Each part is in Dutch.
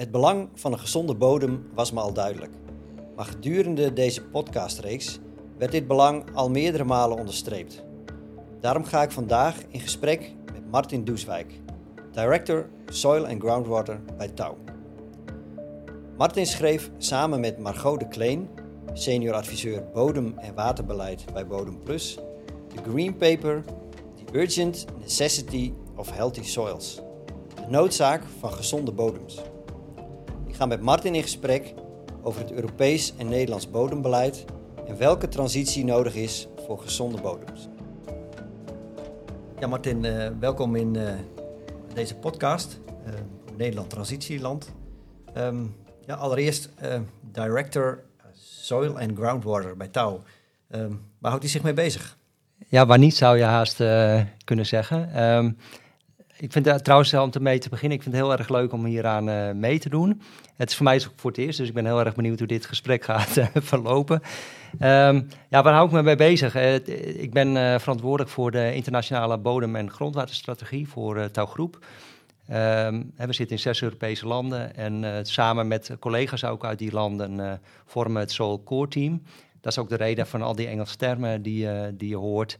Het belang van een gezonde bodem was me al duidelijk. Maar gedurende deze podcastreeks werd dit belang al meerdere malen onderstreept. Daarom ga ik vandaag in gesprek met Martin Doeswijk, Director Soil and Groundwater bij Touw. Martin schreef samen met Margot de Kleen, senior adviseur bodem- en waterbeleid bij Bodem Plus, de Green Paper The Urgent Necessity of Healthy Soils. De noodzaak van gezonde bodems. Ga met Martin in gesprek over het Europees en Nederlands bodembeleid en welke transitie nodig is voor gezonde bodems. Ja, Martin, uh, welkom in uh, deze podcast, uh, Nederland Transitieland. Um, ja, allereerst Director Soil and Groundwater bij Touw. Um, waar houdt hij zich mee bezig? Ja, waar niet zou je haast kunnen zeggen. Um, ik vind het trouwens, om te mee te beginnen, ik vind het heel erg leuk om hieraan uh, mee te doen. Het is voor mij ook voor het eerst, dus ik ben heel erg benieuwd hoe dit gesprek gaat uh, verlopen. Um, ja, waar hou ik me mee bezig? Uh, ik ben verantwoordelijk voor de internationale bodem- en grondwaterstrategie voor Touwgroep. Um, we zitten in zes Europese landen en samen met collega's ook uit die landen vormen het Soul Core Team. Dat is ook de reden van al die Engelse termen die, die je hoort.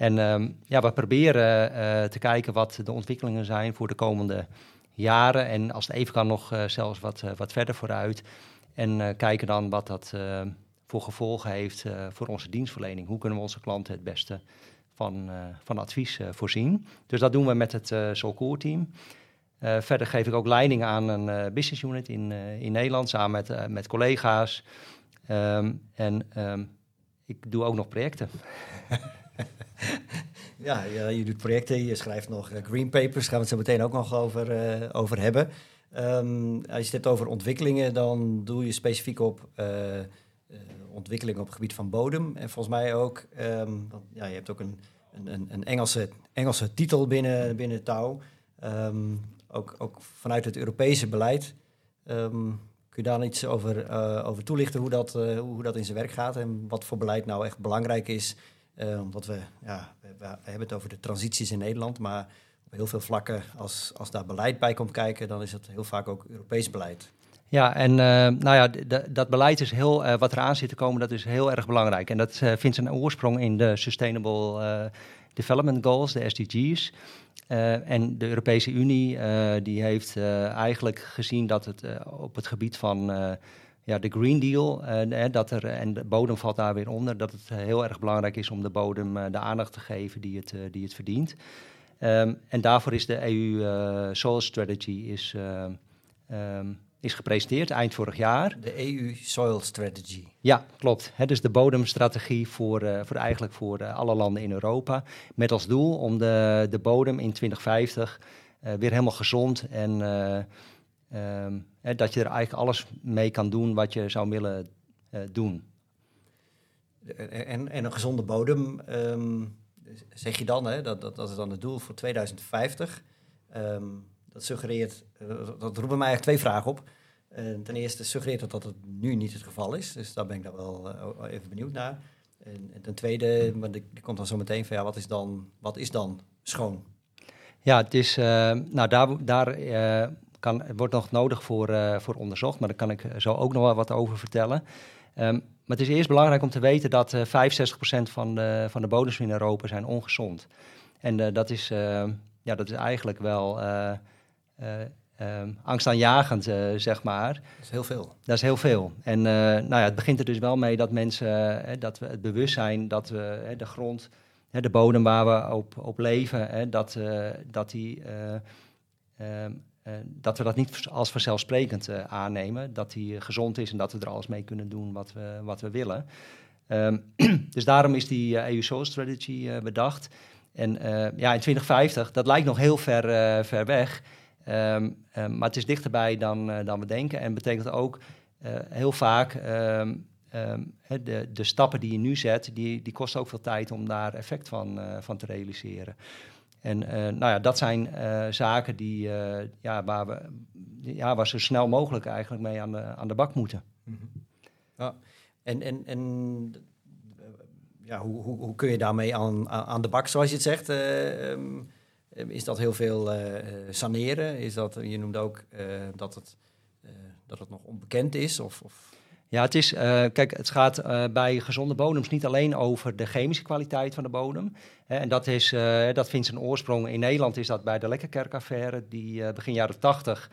En um, ja, we proberen uh, te kijken wat de ontwikkelingen zijn voor de komende jaren. En als het even kan, nog uh, zelfs wat, uh, wat verder vooruit. En kijken dan wat dat voor gevolgen heeft voor onze dienstverlening. Hoe kunnen we onze klanten het beste van, van advies voorzien? Dus dat doen we met het uh, Solcoor team. verder geef ik ook leiding aan een business unit in, in Nederland samen met, met collega's. Um, en ik doe ook nog projecten. ja, je doet projecten, je schrijft nog eh, green papers, gaan we het zo meteen ook nog over, uh, over hebben. Um, als je het hebt over ontwikkelingen, dan doe je specifiek op uh, ontwikkelingen op het gebied van bodem. En volgens mij ook, want, ja, je hebt ook een, een, een Engelse, Engelse titel binnen, binnen touw. Um, ook, ook vanuit het Europese beleid. kun je daar iets over, over toelichten hoe dat, hoe dat in zijn werk gaat en wat voor beleid nou echt belangrijk is uh, omdat we, ja, we, hebben het over de transities in Nederland, maar op heel veel vlakken, als, als daar beleid bij komt kijken, dan is het heel vaak ook Europees beleid. Ja, en uh, nou ja, dat beleid is heel, uh, wat eraan zit te komen, dat is heel erg belangrijk. En dat vindt zijn oorsprong in de Sustainable Development Goals, de SDG's. en de Europese Unie die heeft eigenlijk gezien dat het op het gebied van ja, de Green Deal, uh, dat er, en de bodem valt daar weer onder, dat het heel erg belangrijk is om de bodem uh, de aandacht te geven die het, uh, die het verdient. Um, en daarvoor is de EU Soil Strategy is, um, is gepresenteerd eind vorig jaar. De EU Soil Strategy. Ja, klopt. He, dus de bodemstrategie voor, voor eigenlijk voor alle landen in Europa. Met als doel om de, de bodem in 2050 weer helemaal gezond en Um, hè, dat je er eigenlijk alles mee kan doen wat je zou willen uh, doen. En, en, een gezonde bodem, um, zeg je dan, hè, dat, dat, dat is dan het doel voor 2050. Um, ehm, dat suggereert, dat roepen mij eigenlijk twee vragen op. Uh, ten eerste suggereert dat dat het nu niet het geval is, dus daar ben ik dan wel even benieuwd naar. En, en ten tweede, maar er komt dan zo meteen van ja, wat is dan, wat is dan schoon? Ja, het is, nou daar, daar kan, wordt nog nodig voor, uh, voor onderzocht, maar daar kan ik zo ook nog wel wat over vertellen. Um, maar het is eerst belangrijk om te weten dat uh, 65% van de, van de bodems in Europa zijn ongezond. En uh, dat, is, ja, dat is eigenlijk wel um, angstaanjagend, zeg maar. Dat is heel veel. Dat is heel veel. En nou ja, het begint er dus wel mee dat mensen, dat we het bewustzijn dat we de grond, de bodem waar we op, op leven, dat, dat die... Um, dat we dat niet als vanzelfsprekend uh, aannemen. Dat die uh, gezond is en dat we er alles mee kunnen doen wat we, wat we willen. Um, dus daarom is die EU Soul Strategy bedacht. En ja, in 2050, dat lijkt nog heel ver, ver weg. Um, maar het is dichterbij dan, dan we denken. En betekent ook heel vaak... Um, de, de stappen die je nu zet, die, die kosten ook veel tijd om daar effect van, van te realiseren. En uh, nou ja, dat zijn uh, zaken die, uh, ja, waar we ja, waar zo snel mogelijk eigenlijk mee aan de, aan de bak moeten. Ja. En, en, en ja, hoe, hoe, hoe, kun je daarmee aan, aan de bak, zoals je het zegt? Um, is dat heel veel saneren? Is dat, je noemde ook dat het dat het nog onbekend is? Of, of... Ja, het is, kijk, het gaat bij gezonde bodems niet alleen over de chemische kwaliteit van de bodem. Hè, en dat, is, dat vindt zijn oorsprong in Nederland, is dat bij de Lekkerkerkaffaire, die begin jaren 80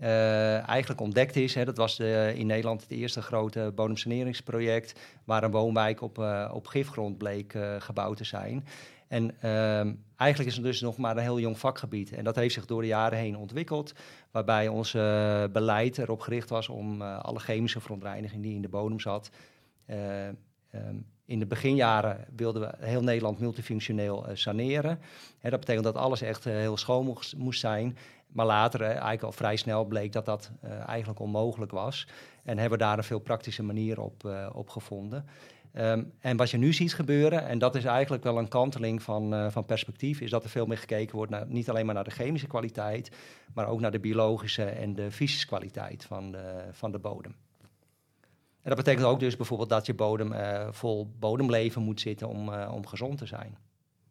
uh, eigenlijk ontdekt is. Hè. Dat was de, in Nederland het eerste grote bodemsaneringsproject waar een woonwijk op, op gifgrond bleek gebouwd te zijn. En ehm, eigenlijk is het dus nog maar een heel jong vakgebied. En dat heeft zich door de jaren heen ontwikkeld, waarbij ons beleid erop gericht was om alle chemische verontreiniging die in de bodem zat. Um, in de beginjaren wilden we heel Nederland multifunctioneel saneren. Hè, dat betekent dat alles echt heel schoon moest zijn. Maar later, eigenlijk al vrij snel, bleek dat dat uh, eigenlijk onmogelijk was. En hebben we daar een veel praktische manier op, uh, op gevonden. Um, en wat je nu ziet gebeuren, en dat is eigenlijk wel een kanteling van, uh, van perspectief, is dat er veel meer gekeken wordt naar niet alleen maar naar de chemische kwaliteit, maar ook naar de biologische en de fysische kwaliteit van de, van de bodem. En dat betekent ook dus bijvoorbeeld dat je bodem vol bodemleven moet zitten om, om gezond te zijn.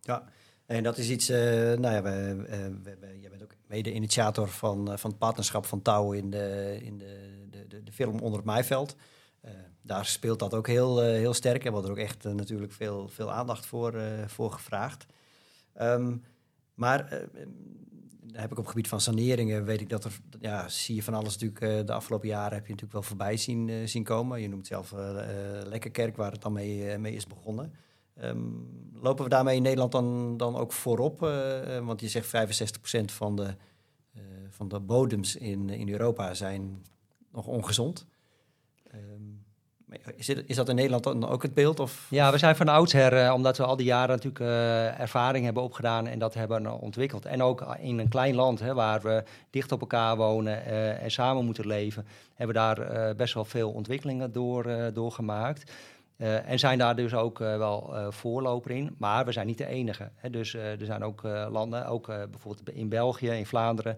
Ja, en dat is iets, uh, nou ja, we, we, jij bent ook mede-initiator van, uh, van het partnerschap van Touw in de, in de, de, de, film Onder het Maaiveld. daar speelt dat ook heel, heel sterk en wordt er ook echt natuurlijk veel, veel aandacht voor, voor gevraagd. Um, maar heb ik op het gebied van saneringen, weet ik dat er, ja, zie je van alles natuurlijk, de afgelopen jaren heb je natuurlijk wel voorbij zien, zien komen. Je noemt zelf Lekkerkerk, waar het dan mee, mee is begonnen. Um, lopen we daarmee in Nederland dan, dan ook voorop? Uh, want je zegt 65% van de, uh, van de bodems in, in Europa zijn nog ongezond. Um, is, is, dat in Nederland dan ook het beeld? Of? Ja, we zijn van oudsher, omdat we al die jaren natuurlijk ervaring hebben opgedaan en dat hebben ontwikkeld. En ook in een klein land hè, waar we dicht op elkaar wonen en samen moeten leven, hebben we daar best wel veel ontwikkelingen door, door gemaakt. Uh, en zijn daar dus ook uh, wel uh, voorloper in. Maar we zijn niet de enige. Hè. Dus er zijn ook landen, ook bijvoorbeeld in België, in Vlaanderen,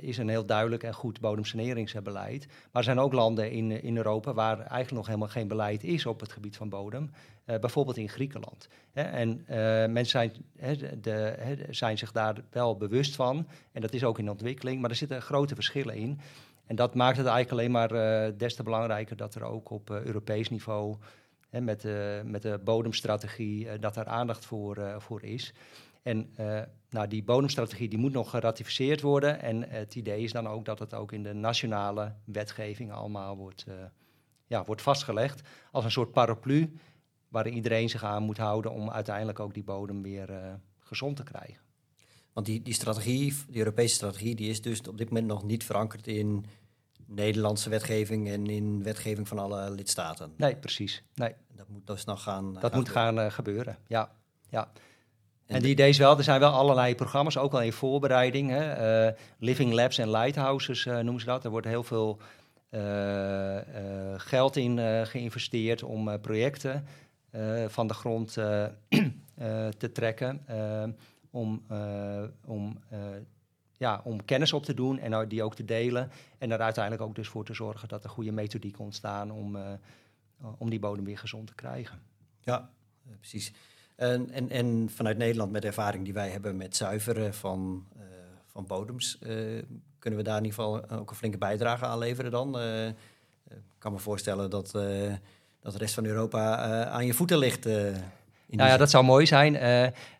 is een heel duidelijk en goed bodemsaneringsbeleid. Maar er zijn ook landen in, in Europa waar eigenlijk nog helemaal geen beleid is op het gebied van bodem. bijvoorbeeld in Griekenland. Hè. En mensen zijn, hè, de, zijn zich daar wel bewust van. En dat is ook in ontwikkeling. Maar er zitten grote verschillen in. En dat maakt het eigenlijk alleen maar uh, des te belangrijker dat er ook op uh, Europees niveau, hè, met, uh, met de bodemstrategie, dat daar aandacht voor, voor is. En nou, die bodemstrategie die moet nog geratificeerd worden. En het idee is dan ook dat het ook in de nationale wetgeving allemaal wordt, ja, wordt vastgelegd als een soort paraplu waar iedereen zich aan moet houden om uiteindelijk ook die bodem weer gezond te krijgen. Want die, die strategie, die Europese strategie, die is dus op dit moment nog niet verankerd in Nederlandse wetgeving en in wetgeving van alle lidstaten. Nee, precies. Nee. Dat moet dus nog gaan. Dat moet gaan uh, gebeuren. Ja. ja. En, en die ideeën wel, er zijn wel allerlei programma's, ook al in voorbereiding. Hè. Uh, living Labs en Lighthouses uh, noemen ze dat. Er wordt heel veel geld in geïnvesteerd om projecten van de grond te trekken om, uh, om, uh, ja, om kennis op te doen en die ook te delen. En er uiteindelijk ook dus voor te zorgen dat er goede methodiek ontstaan om, uh, om die bodem weer gezond te krijgen. Ja, precies. En, en, en vanuit Nederland, met de ervaring die wij hebben met zuiveren van, van bodems, kunnen we daar in ieder geval ook een flinke bijdrage aan leveren dan. Ik kan me voorstellen dat, dat de rest van Europa aan je voeten ligt. Nou ja, dat zou mooi zijn.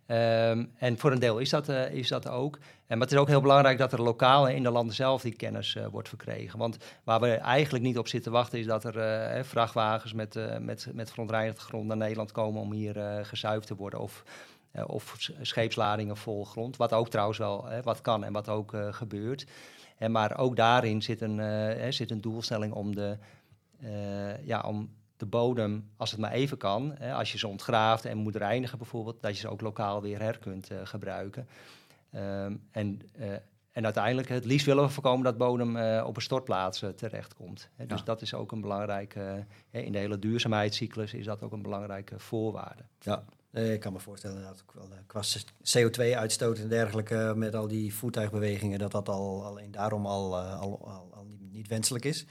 Um, en voor een deel is dat, uh, is dat ook. En, maar het is ook heel belangrijk dat er lokaal in de landen zelf die kennis uh, wordt verkregen. Want waar we eigenlijk niet op zitten wachten is dat er uh, vrachtwagens met, met, met verontreinigde grond naar Nederland komen om hier gezuiverd te worden. Of, of scheepsladingen vol grond. Wat ook trouwens wel wat kan en wat ook gebeurt. En, maar ook daarin zit een, zit een doelstelling om de, ja, om de bodem, als het maar even kan, hè, als je ze ontgraaft en moet reinigen bijvoorbeeld, dat je ze ook lokaal weer her kunt uh, gebruiken. Um, en, uh, en uiteindelijk, het liefst willen we voorkomen dat bodem uh, op een stortplaats terechtkomt. Hè. Dus ja. dat is ook een belangrijke, in de hele duurzaamheidscyclus is dat ook een belangrijke voorwaarde. Ja, ik kan me voorstellen dat ook wel qua CO2-uitstoot en dergelijke, met al die voertuigbewegingen, dat dat al alleen daarom al, al, al, al niet, wenselijk is.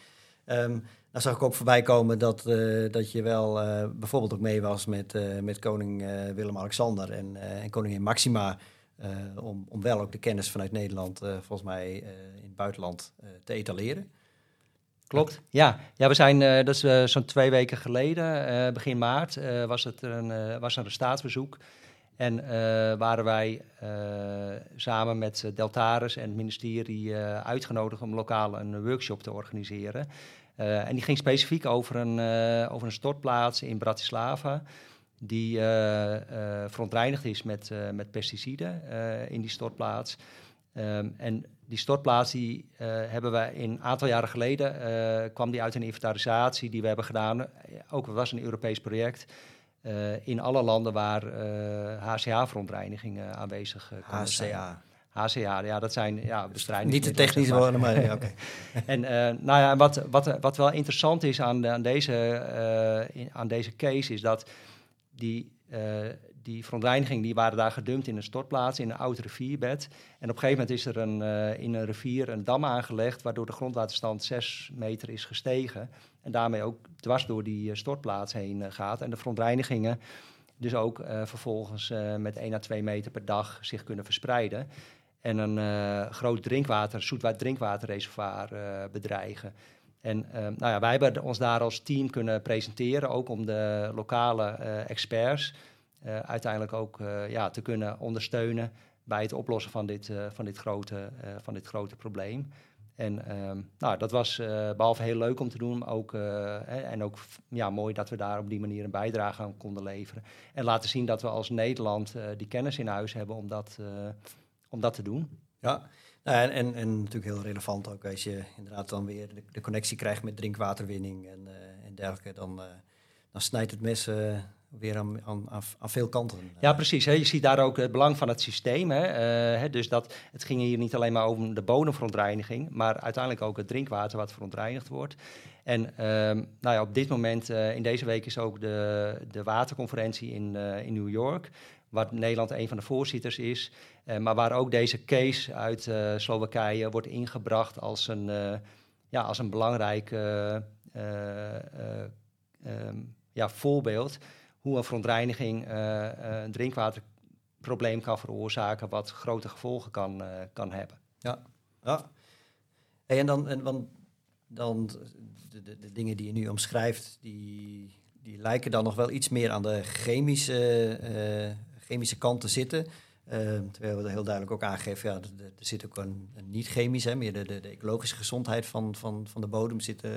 Um, nou zag ik ook voorbij komen dat, uh, dat je wel uh, bijvoorbeeld ook mee was met, uh, met koning Willem-Alexander en, en koningin Maxima om, om wel ook de kennis vanuit Nederland, volgens mij in het buitenland, te etaleren. Klopt. Ja, ja we zijn, uh, dat is zo'n twee weken geleden, begin maart, was, het een, was er een staatsbezoek. En waren wij samen met Deltaris en het ministerie uitgenodigd om lokaal een workshop te organiseren. En die ging specifiek over een, over een stortplaats in Bratislava die uh, verontreinigd is met, met pesticiden in die stortplaats. Um, en die stortplaats die, hebben we een aantal jaren geleden, kwam die uit een inventarisatie die we hebben gedaan. Ook was een Europees project. in alle landen waar HCA-verontreiniging aanwezig uh, HCA. HCA, ja, dat zijn ja, bestrijdingen. Niet de technische woorden, maar ja, oké. en nou ja, wat, wat, wat wel interessant is aan, aan, deze, aan deze case is dat die, uh, die verontreiniging die waren daar gedumpt in een stortplaats, in een oud rivierbed. En op een gegeven moment is er een, in een rivier een dam aangelegd, waardoor de grondwaterstand 6 meter is gestegen. En daarmee ook dwars door die stortplaats heen gaat. En de verontreinigingen dus ook vervolgens met 1 à 2 meter per dag zich kunnen verspreiden. En een groot drinkwater, zoetwater drinkwaterreservoir bedreigen. En uh, nou ja, wij hebben ons daar als team kunnen presenteren, ook om de lokale experts uiteindelijk ook ja, te kunnen ondersteunen bij het oplossen van dit, van dit, grote, van dit grote probleem. En ehm, nou, dat was behalve heel leuk om te doen, ook, en ook ja, mooi dat we daar op die manier een bijdrage aan konden leveren. En laten zien dat we als Nederland die kennis in huis hebben om dat, om dat te doen. Ja, nou, en, en, en, natuurlijk heel relevant ook als je inderdaad dan weer de, de connectie krijgt met drinkwaterwinning en, uh, en dergelijke. Dan, uh, dan snijdt het mes uh, weer aan, aan, aan, veel kanten. Ja, precies. Hè. Je ziet daar ook het belang van het systeem. Hè. hè. dus dat, het ging hier niet alleen maar over de bodemverontreiniging, maar uiteindelijk ook het drinkwater wat verontreinigd wordt. En um, nou ja, op dit moment, in deze week, is ook de, de waterconferentie in, in New York waar Nederland een van de voorzitters is. Uh, maar waar ook deze case uit uh, Slowakije wordt ingebracht als een, uh, ja, als een belangrijk um, ja, voorbeeld hoe een verontreiniging een drinkwaterprobleem kan veroorzaken wat grote gevolgen kan, kan hebben. Ja, ja. En dan, en, want, dan de, de, de, dingen die je nu omschrijft, die, die lijken dan nog wel iets meer aan de chemische chemische kanten zitten. Uh, terwijl we er heel duidelijk ook aangeven, ja, er, zit ook een, een niet-chemisch, meer de, de, de, ecologische gezondheid van, van, van de bodem zit, uh,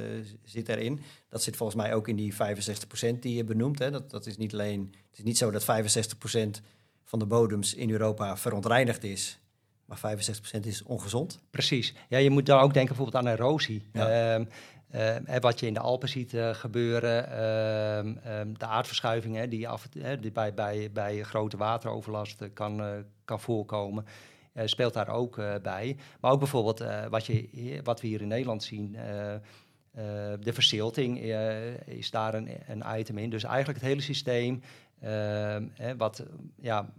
zit erin. Dat zit volgens mij ook in die 65% die je benoemt. Hè. Dat, dat is niet alleen, het is niet zo dat 65% van de bodems in Europa verontreinigd is, maar 65% is ongezond. Precies. Ja, je moet daar ook denken bijvoorbeeld aan erosie. Ja. Ehm, uh, wat je in de Alpen ziet uh, gebeuren, uh, um, de aardverschuivingen die, af, bij, bij, bij grote wateroverlast kan, kan voorkomen, speelt daar ook bij. Maar ook bijvoorbeeld wat, je, wat we hier in Nederland zien, de verzilting is daar een, een item in. Dus eigenlijk het hele systeem, ehm, wat, ja,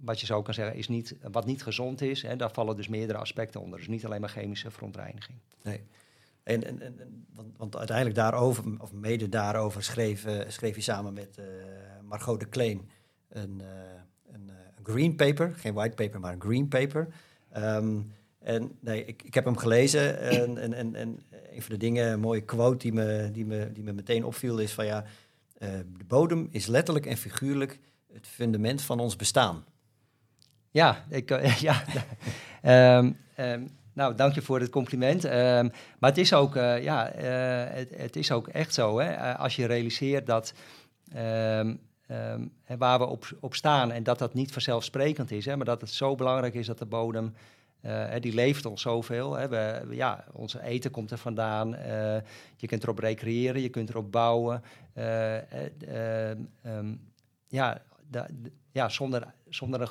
wat je zo kan zeggen, is niet, wat niet gezond is, daar vallen dus meerdere aspecten onder. Dus niet alleen maar chemische verontreiniging. Nee. En, en, en, want, want, uiteindelijk daarover, of mede daarover, schreef, schreef hij samen met uh, Margot de Kleen een, uh, een, een, green paper. Geen white paper, maar een green paper. Um, en nee, ik, ik heb hem gelezen en, en, en, en een van de dingen, een mooie quote die me, die me, die me meteen opviel, is van ja, de bodem is letterlijk en figuurlijk het fundament van ons bestaan. Ja, ik, ja. um, um, nou, dank je voor het compliment. Ehm, maar het is ook, uh, ja, uh, het, het, is ook echt zo. Hè? Uh, als je realiseert dat um, um, waar we op, op staan en dat dat niet vanzelfsprekend is, hè, maar dat het zo belangrijk is dat de bodem, die leeft ons zoveel. Hè? We, ja, onze eten komt er vandaan. je kunt erop recreëren, je kunt erop bouwen. ja, de, ja, zonder, zonder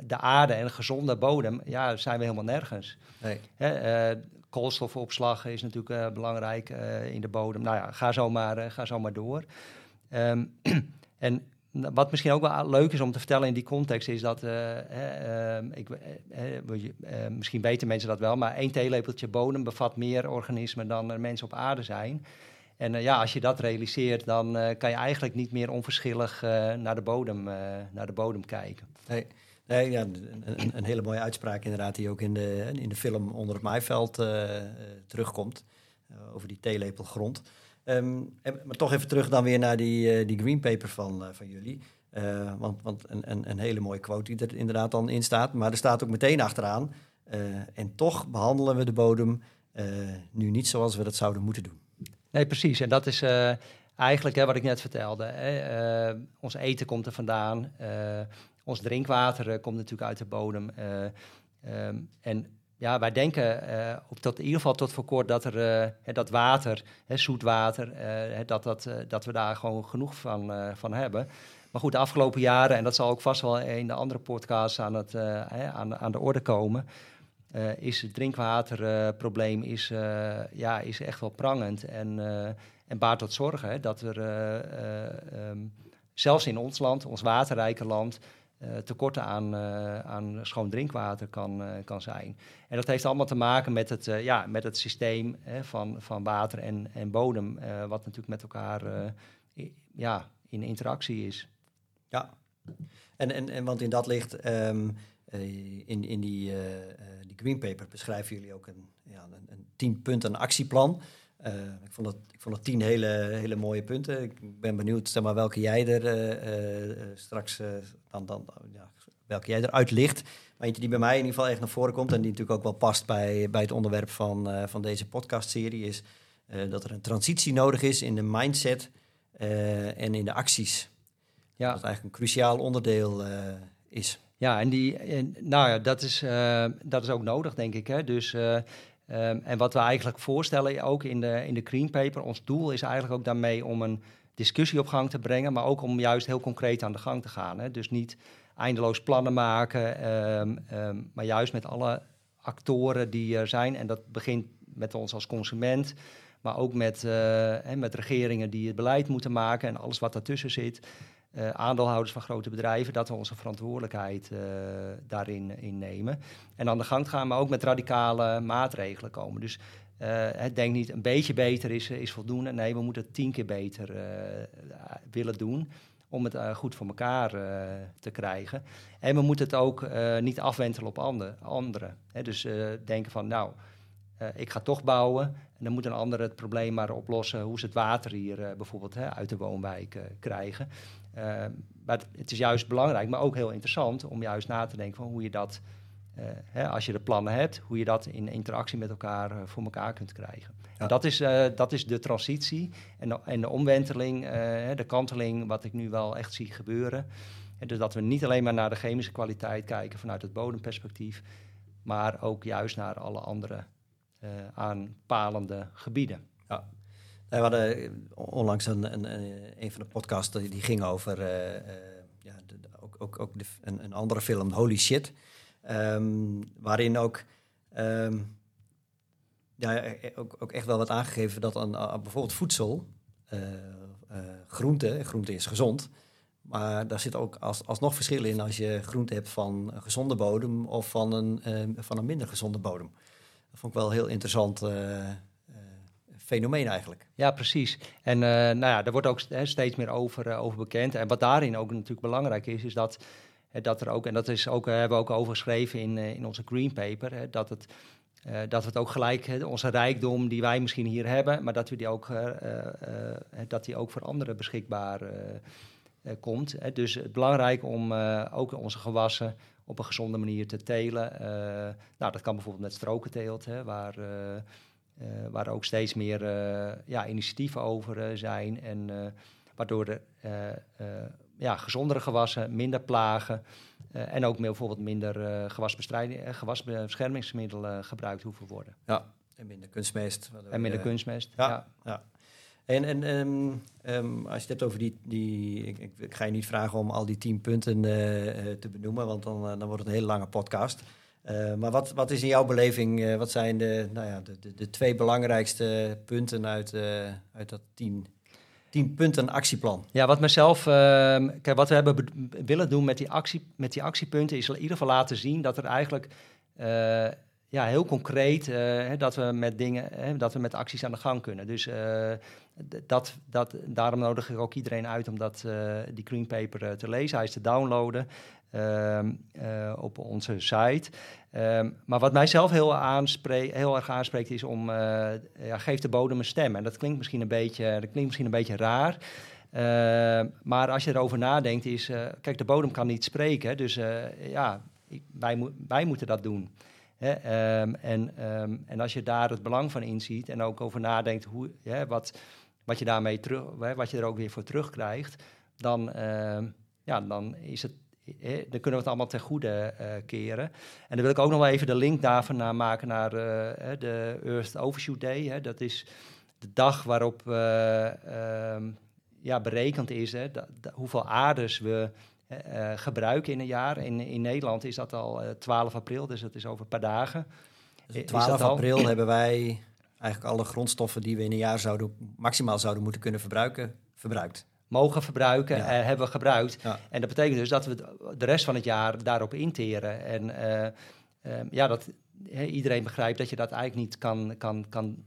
de aarde en een gezonde bodem ja, zijn we helemaal nergens. Nee. Hè, uh, koolstofopslag is natuurlijk uh, belangrijk uh, in de bodem. Nou ja, ga zo maar, ga zo maar door. Um, en wat misschien ook wel leuk is om te vertellen in die context is dat, ehm, ik, misschien weten mensen dat wel, maar één theelepeltje bodem bevat meer organismen dan er mensen op aarde zijn. En uh, ja, als je dat realiseert, dan uh, kan je eigenlijk niet meer onverschillig uh, naar, de bodem, naar de bodem kijken. Nee. Ja, een, een, hele mooie uitspraak inderdaad, die ook in de, in de film Onder het Maaiveld terugkomt. Uh, over die theelepel grond. Um, maar toch even terug dan weer naar die, die green paper van, van jullie. want want een, een, een, hele mooie quote die er inderdaad dan in staat. Maar er staat ook meteen achteraan. en toch behandelen we de bodem nu niet zoals we dat zouden moeten doen. Nee, precies. En dat is eigenlijk hè, wat ik net vertelde. Hè, ons eten komt er vandaan. Ons drinkwater eh, komt natuurlijk uit de bodem. Eh, ehm, en ja, wij denken op tot, in ieder geval tot voor kort dat er dat water, hè, zoet water, dat, dat, dat we daar gewoon genoeg van, van hebben. Maar goed, de afgelopen jaren, en dat zal ook vast wel in de andere podcasts aan, het, aan, aan de orde komen, is het drinkwaterprobleem is, ja, is echt wel prangend. En, en baart tot zorgen dat er um, zelfs in ons land, ons waterrijke land, tekorten aan, aan schoon drinkwater kan, kan zijn. En dat heeft allemaal te maken met het, ja, met het systeem hè, van, van water en, en bodem, wat natuurlijk met elkaar ja, in interactie is. Ja, en, en, en want in dat ligt, um, in, in die, die green paper beschrijven jullie ook een, ja, een, een tien punten actieplan. ik, vond dat, ik vond dat tien hele, hele mooie punten. Ik ben benieuwd zeg maar, welke jij er straks dan, dan, ja, welke jij eruit ligt. Maar eentje die bij mij in ieder geval echt naar voren komt... en die natuurlijk ook wel past bij, bij het onderwerp van, uh, van deze podcastserie... is uh, dat er een transitie nodig is in de mindset uh, en in de acties. Ja. Dat eigenlijk een cruciaal onderdeel is. Ja, en, die, nou ja, dat is, dat is ook nodig, denk ik. Hè? Dus... Um, en wat we eigenlijk voorstellen, ook in de, in de Green Paper, ons doel is eigenlijk ook daarmee om een discussie op gang te brengen, maar ook om juist heel concreet aan de gang te gaan. Hè. Dus niet eindeloos plannen maken, ehm, ehm, maar juist met alle actoren die er zijn. En dat begint met ons als consument, maar ook met, met regeringen die het beleid moeten maken en alles wat daartussen zit. Uh, aandeelhouders van grote bedrijven, dat we onze verantwoordelijkheid uh, daarin in nemen. En aan de gang gaan, maar ook met radicale maatregelen komen. Dus uh, denk niet een beetje beter is, is voldoende. Nee, we moeten het tien keer beter willen doen om het goed voor elkaar te krijgen. En we moeten het ook niet afwentelen op ander, anderen. Hè, dus denken van, nou, ik ga toch bouwen. En dan moet een ander het probleem maar oplossen hoe ze het water hier bijvoorbeeld hè, uit de woonwijk krijgen. Maar het is juist belangrijk, maar ook heel interessant om juist na te denken van hoe je dat uh, hè, als je de plannen hebt, hoe je dat in interactie met elkaar uh, voor elkaar kunt krijgen. Ja. Dat, is, uh, dat is de transitie en de, en de omwenteling, de kanteling, wat ik nu wel echt zie gebeuren. En dus dat we niet alleen maar naar de chemische kwaliteit kijken vanuit het bodemperspectief, maar ook juist naar alle andere aanpalende gebieden. Ja. We hadden onlangs een, een, een van de podcasts die ging over ja, de, ook, ook, ook de, een, een andere film, Holy Shit. Um, waarin ook, um, ja, ook, ook, echt wel wat aangegeven dat aan, bijvoorbeeld voedsel, groente, groente is gezond, maar daar zit ook als, alsnog verschil in als je groente hebt van een gezonde bodem of van een, van een minder gezonde bodem. Dat vond ik wel heel interessant fenomeen eigenlijk. Ja, precies. En nou ja, daar wordt ook steeds meer over, over bekend. En wat daarin ook natuurlijk belangrijk is, is dat dat er ook, en dat is ook, hebben we ook over geschreven in, eh, in onze green paper, dat, het, uh, dat het ook gelijk, onze rijkdom die wij misschien hier hebben, maar dat we die ook, uh, dat die ook voor anderen beschikbaar komt. Dus het belangrijk om ook onze gewassen op een gezonde manier te telen. nou, dat kan bijvoorbeeld met strokenteelt, hè, waar, waar ook steeds meer ja, initiatieven over zijn en waardoor de ja, gezondere gewassen, minder plagen. Uh, en ook meer, bijvoorbeeld minder uh, gewasbestrijding, uh, gewasbeschermingsmiddelen gebruikt hoeven worden. Ja, en minder kunstmest. En minder kunstmest, ja. ja. ja. En, en um, um, als je het hebt over die... die ik, ik, ik, ga je niet vragen om al die tien punten te benoemen, want dan, dan wordt het een hele lange podcast. Maar wat, wat is in jouw beleving, wat zijn de, nou ja, de, de, de twee belangrijkste punten uit, uit dat tien 10 punten actieplan. Ja, wat mezelf, uh, kijk, wat we hebben willen doen met die, actie, met die actiepunten is in ieder geval laten zien dat er eigenlijk ja, heel concreet uh, dat we met dingen, dat we met acties aan de gang kunnen. Dus eh, dat, dat, daarom nodig ik ook iedereen uit om dat, die Green Paper te lezen. Hij is te downloaden. ehm, op onze site. Ehm, maar wat mij zelf heel, heel erg aanspreekt is om, ja, geef de bodem een stem. En dat klinkt misschien een beetje, dat klinkt misschien een beetje raar. Ehm, maar als je erover nadenkt is, kijk, de bodem kan niet spreken. Dus ja, wij moeten dat doen. Ehm, en, ehm, en als je daar het belang van inziet en ook over nadenkt hoe, wat, wat je daarmee terug, wat je er ook weer voor terugkrijgt, dan, ehm, ja, dan is het. dan kunnen we het allemaal ten goede uh, keren. En dan wil ik ook nog wel even de link daarvan naar maken naar uh, de Earth Overshoot Day. Hè. Dat is de dag waarop uh, ja, berekend is hè, hoeveel aardes we uh, gebruiken in een jaar. In, in Nederland is dat al 12 eh, april, dus dat is over een paar dagen. Dus 12 april hebben wij eigenlijk alle grondstoffen die we in een jaar zouden, maximaal zouden moeten kunnen verbruiken, verbruikt. Mogen verbruiken, ja. hebben we gebruikt. En dat betekent dus dat we de rest van het jaar daarop interen. En ehm, ja, dat, iedereen begrijpt dat je dat eigenlijk niet kan, kan, kan,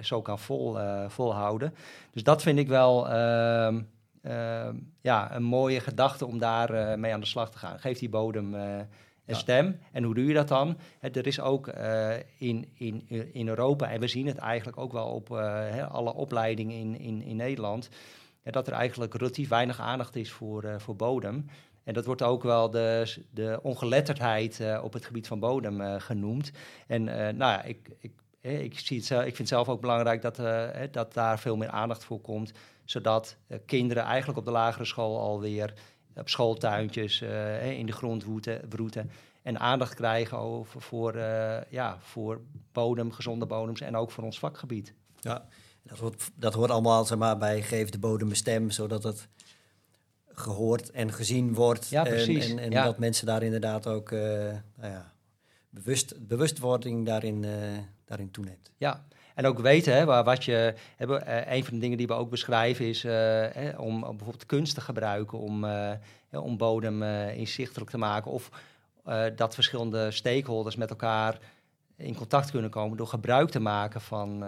zo kan vol, volhouden. Dus dat vind ik wel Ehm, ja, een mooie gedachte om daar uh, mee aan de slag te gaan. Geef die bodem uh, een stem. En hoe doe je dat dan? er is ook uh, in, in, in Europa, en we zien het eigenlijk ook wel op alle opleidingen in, in, in Nederland, dat er eigenlijk relatief weinig aandacht is voor, voor bodem. En dat wordt ook wel de, de ongeletterdheid op het gebied van bodem genoemd. En nou ja, ik, ik, ik, zie het, ik vind het zelf ook belangrijk dat, dat daar veel meer aandacht voor komt zodat uh, kinderen eigenlijk op de lagere school alweer op schooltuintjes uh, in de grond broeten en aandacht krijgen over voor, ja, voor bodem, gezonde bodems en ook voor ons vakgebied. Ja, dat hoort, dat hoort allemaal zeg maar, bij geef de bodem een stem, zodat het gehoord en gezien wordt. Ja, precies. En, en, en ja. dat mensen daar inderdaad ook nou ja, bewust, bewustwording daarin, daarin toeneemt. Ja, en ook weten, hè, wat je, hebben, uh, een van de dingen die we ook beschrijven is uh, om bijvoorbeeld kunst te gebruiken om, uh, om bodem inzichtelijk te maken. Of dat verschillende stakeholders met elkaar in contact kunnen komen door gebruik te maken van,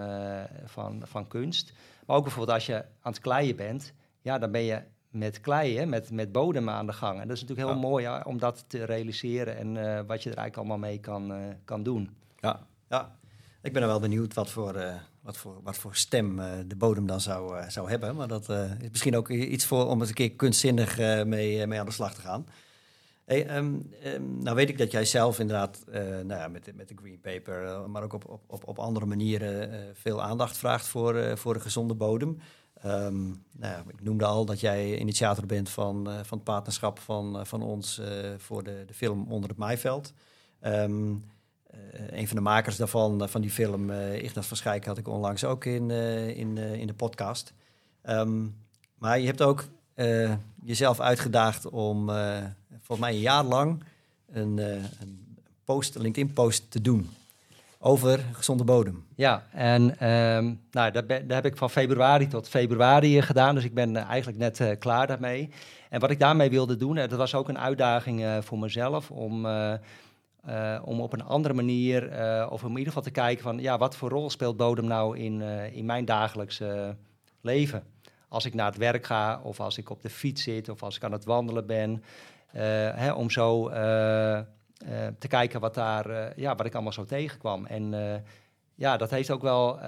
van, van kunst. Maar ook bijvoorbeeld als je aan het kleien bent, ja, dan ben je met kleien, met, met bodem aan de gang. En dat is natuurlijk heel mooi ja, om dat te realiseren en wat je er eigenlijk allemaal mee kan, kan doen. Ja, ja. Ik ben wel benieuwd wat voor, uh, wat voor, wat voor stem uh, de bodem dan zou, uh, zou hebben. Maar dat is misschien ook iets voor om eens een keer kunstzinnig mee, mee aan de slag te gaan. Um, um, nou weet ik dat jij zelf inderdaad nou ja, met, met de Green Paper, maar ook op, op, op, andere manieren veel aandacht vraagt voor, voor een gezonde bodem. Um, nou ja, ik noemde al dat jij initiator bent van, van het partnerschap van, van ons voor de, de film Onder het Maaiveld. Um, uh, een van de makers daarvan, uh, van die film, uh, Ignat van Schijk, had ik onlangs ook in, in, in de podcast. Um, maar je hebt ook jezelf uitgedaagd om volgens mij een jaar lang een, een post, LinkedIn-post te doen over gezonde bodem. Ja, en um, nou, dat, heb ik van februari tot februari gedaan. Dus ik ben eigenlijk net klaar daarmee. En wat ik daarmee wilde doen, dat was ook een uitdaging voor mezelf om uh, om op een andere manier, uh, of in ieder geval te kijken van, ja, wat voor rol speelt bodem nou in, uh, in mijn dagelijkse leven? Als ik naar het werk ga, of als ik op de fiets zit, of als ik aan het wandelen ben. Hè, om zo te kijken wat, daar, ja, wat ik allemaal zo tegenkwam. En ja, dat heeft ook wel,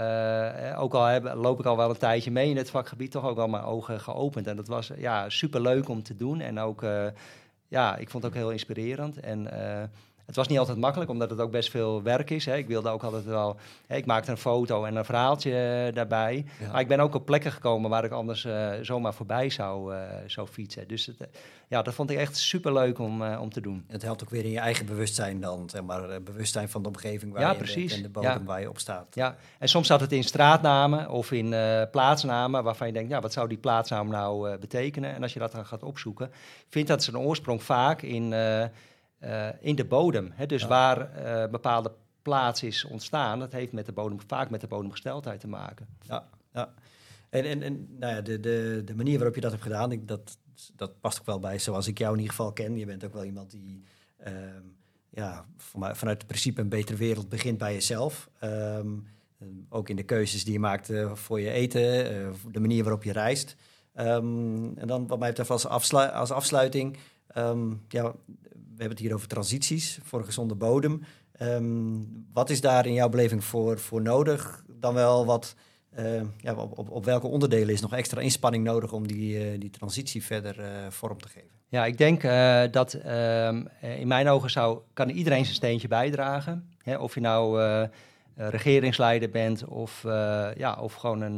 ook al loop ik al wel een tijdje mee in het vakgebied, toch ook wel mijn ogen geopend. En dat was ja, super leuk om te doen. En ook, ja, ik vond het ook heel inspirerend. En het was niet altijd makkelijk, omdat het ook best veel werk is. Hè. Ik wilde ook altijd wel... Hè, ik maakte een foto en een verhaaltje eh, daarbij. Maar ik ben ook op plekken gekomen waar ik anders uh, zomaar voorbij zou, uh, zou fietsen. Dus het, ja, dat vond ik echt super leuk om, om te doen. Het helpt ook weer in je eigen bewustzijn dan. Zeg maar, bewustzijn van de omgeving waar je precies. bent en de bodem waar je op staat. Ja, en soms staat het in straatnamen of in plaatsnamen... waarvan je denkt, ja, wat zou die plaatsnaam nou betekenen? En als je dat dan gaat opzoeken... vindt dat zijn oorsprong vaak in uh, in de bodem. Hè? Dus waar uh, bepaalde plaats is ontstaan, dat heeft met de bodem, vaak met de bodemgesteldheid te maken. Ja, ja. En, en, en nou ja, de, de, de manier waarop je dat hebt gedaan, ik, dat, dat past ook wel bij zoals ik jou in ieder geval ken. Je bent ook wel iemand die um, ja, vanuit het principe een betere wereld begint bij jezelf. Um, ook in de keuzes die je maakt uh, voor je eten, uh, de manier waarop je reist. Um, en dan wat mij betreft als, afslu als afsluiting, ja, hebben het hier over transities voor een gezonde bodem. Ehm, wat is daar in jouw beleving voor, voor nodig? Dan wel wat, uh, ja, op, op, op, welke onderdelen is nog extra inspanning nodig om die, uh, die transitie verder uh, vorm te geven? Ja, ik denk dat ehm, in mijn ogen zou, kan iedereen zijn steentje bijdragen. Hè, of je nou regeringsleider bent of, ja, of gewoon een,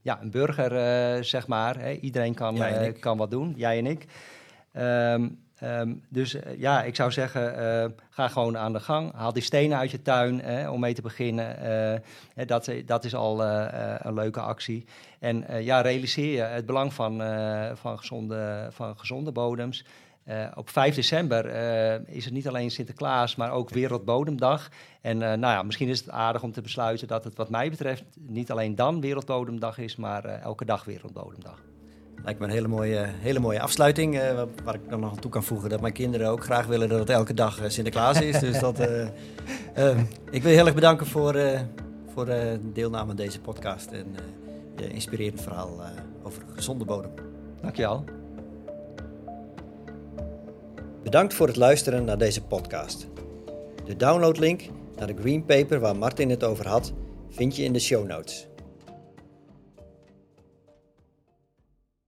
ja, een burger, zeg maar. Hè. Iedereen kan, kan wat doen, jij en ik. Um, Um, dus uh, ja, ik zou zeggen, uh, ga gewoon aan de gang. Haal die stenen uit je tuin eh, om mee te beginnen. dat, dat is al een leuke actie. En ja, realiseer je het belang van, van, gezonde, van gezonde bodems. op 5 december is het niet alleen Sinterklaas, maar ook Wereldbodemdag. En nou ja, misschien is het aardig om te besluiten dat het wat mij betreft niet alleen dan Wereldbodemdag is, maar elke dag Wereldbodemdag. Lijkt me een hele mooie, hele mooie afsluiting. Uh, waar ik dan nog aan toe kan voegen dat mijn kinderen ook graag willen dat het elke dag uh, Sinterklaas is. dus dat, uh, ik wil je heel erg bedanken voor, voor deelname aan deze podcast en je inspirerend verhaal over gezonde bodem. Dankjewel. Bedankt voor het luisteren naar deze podcast. De downloadlink naar de green paper waar Martin het over had vind je in de show notes.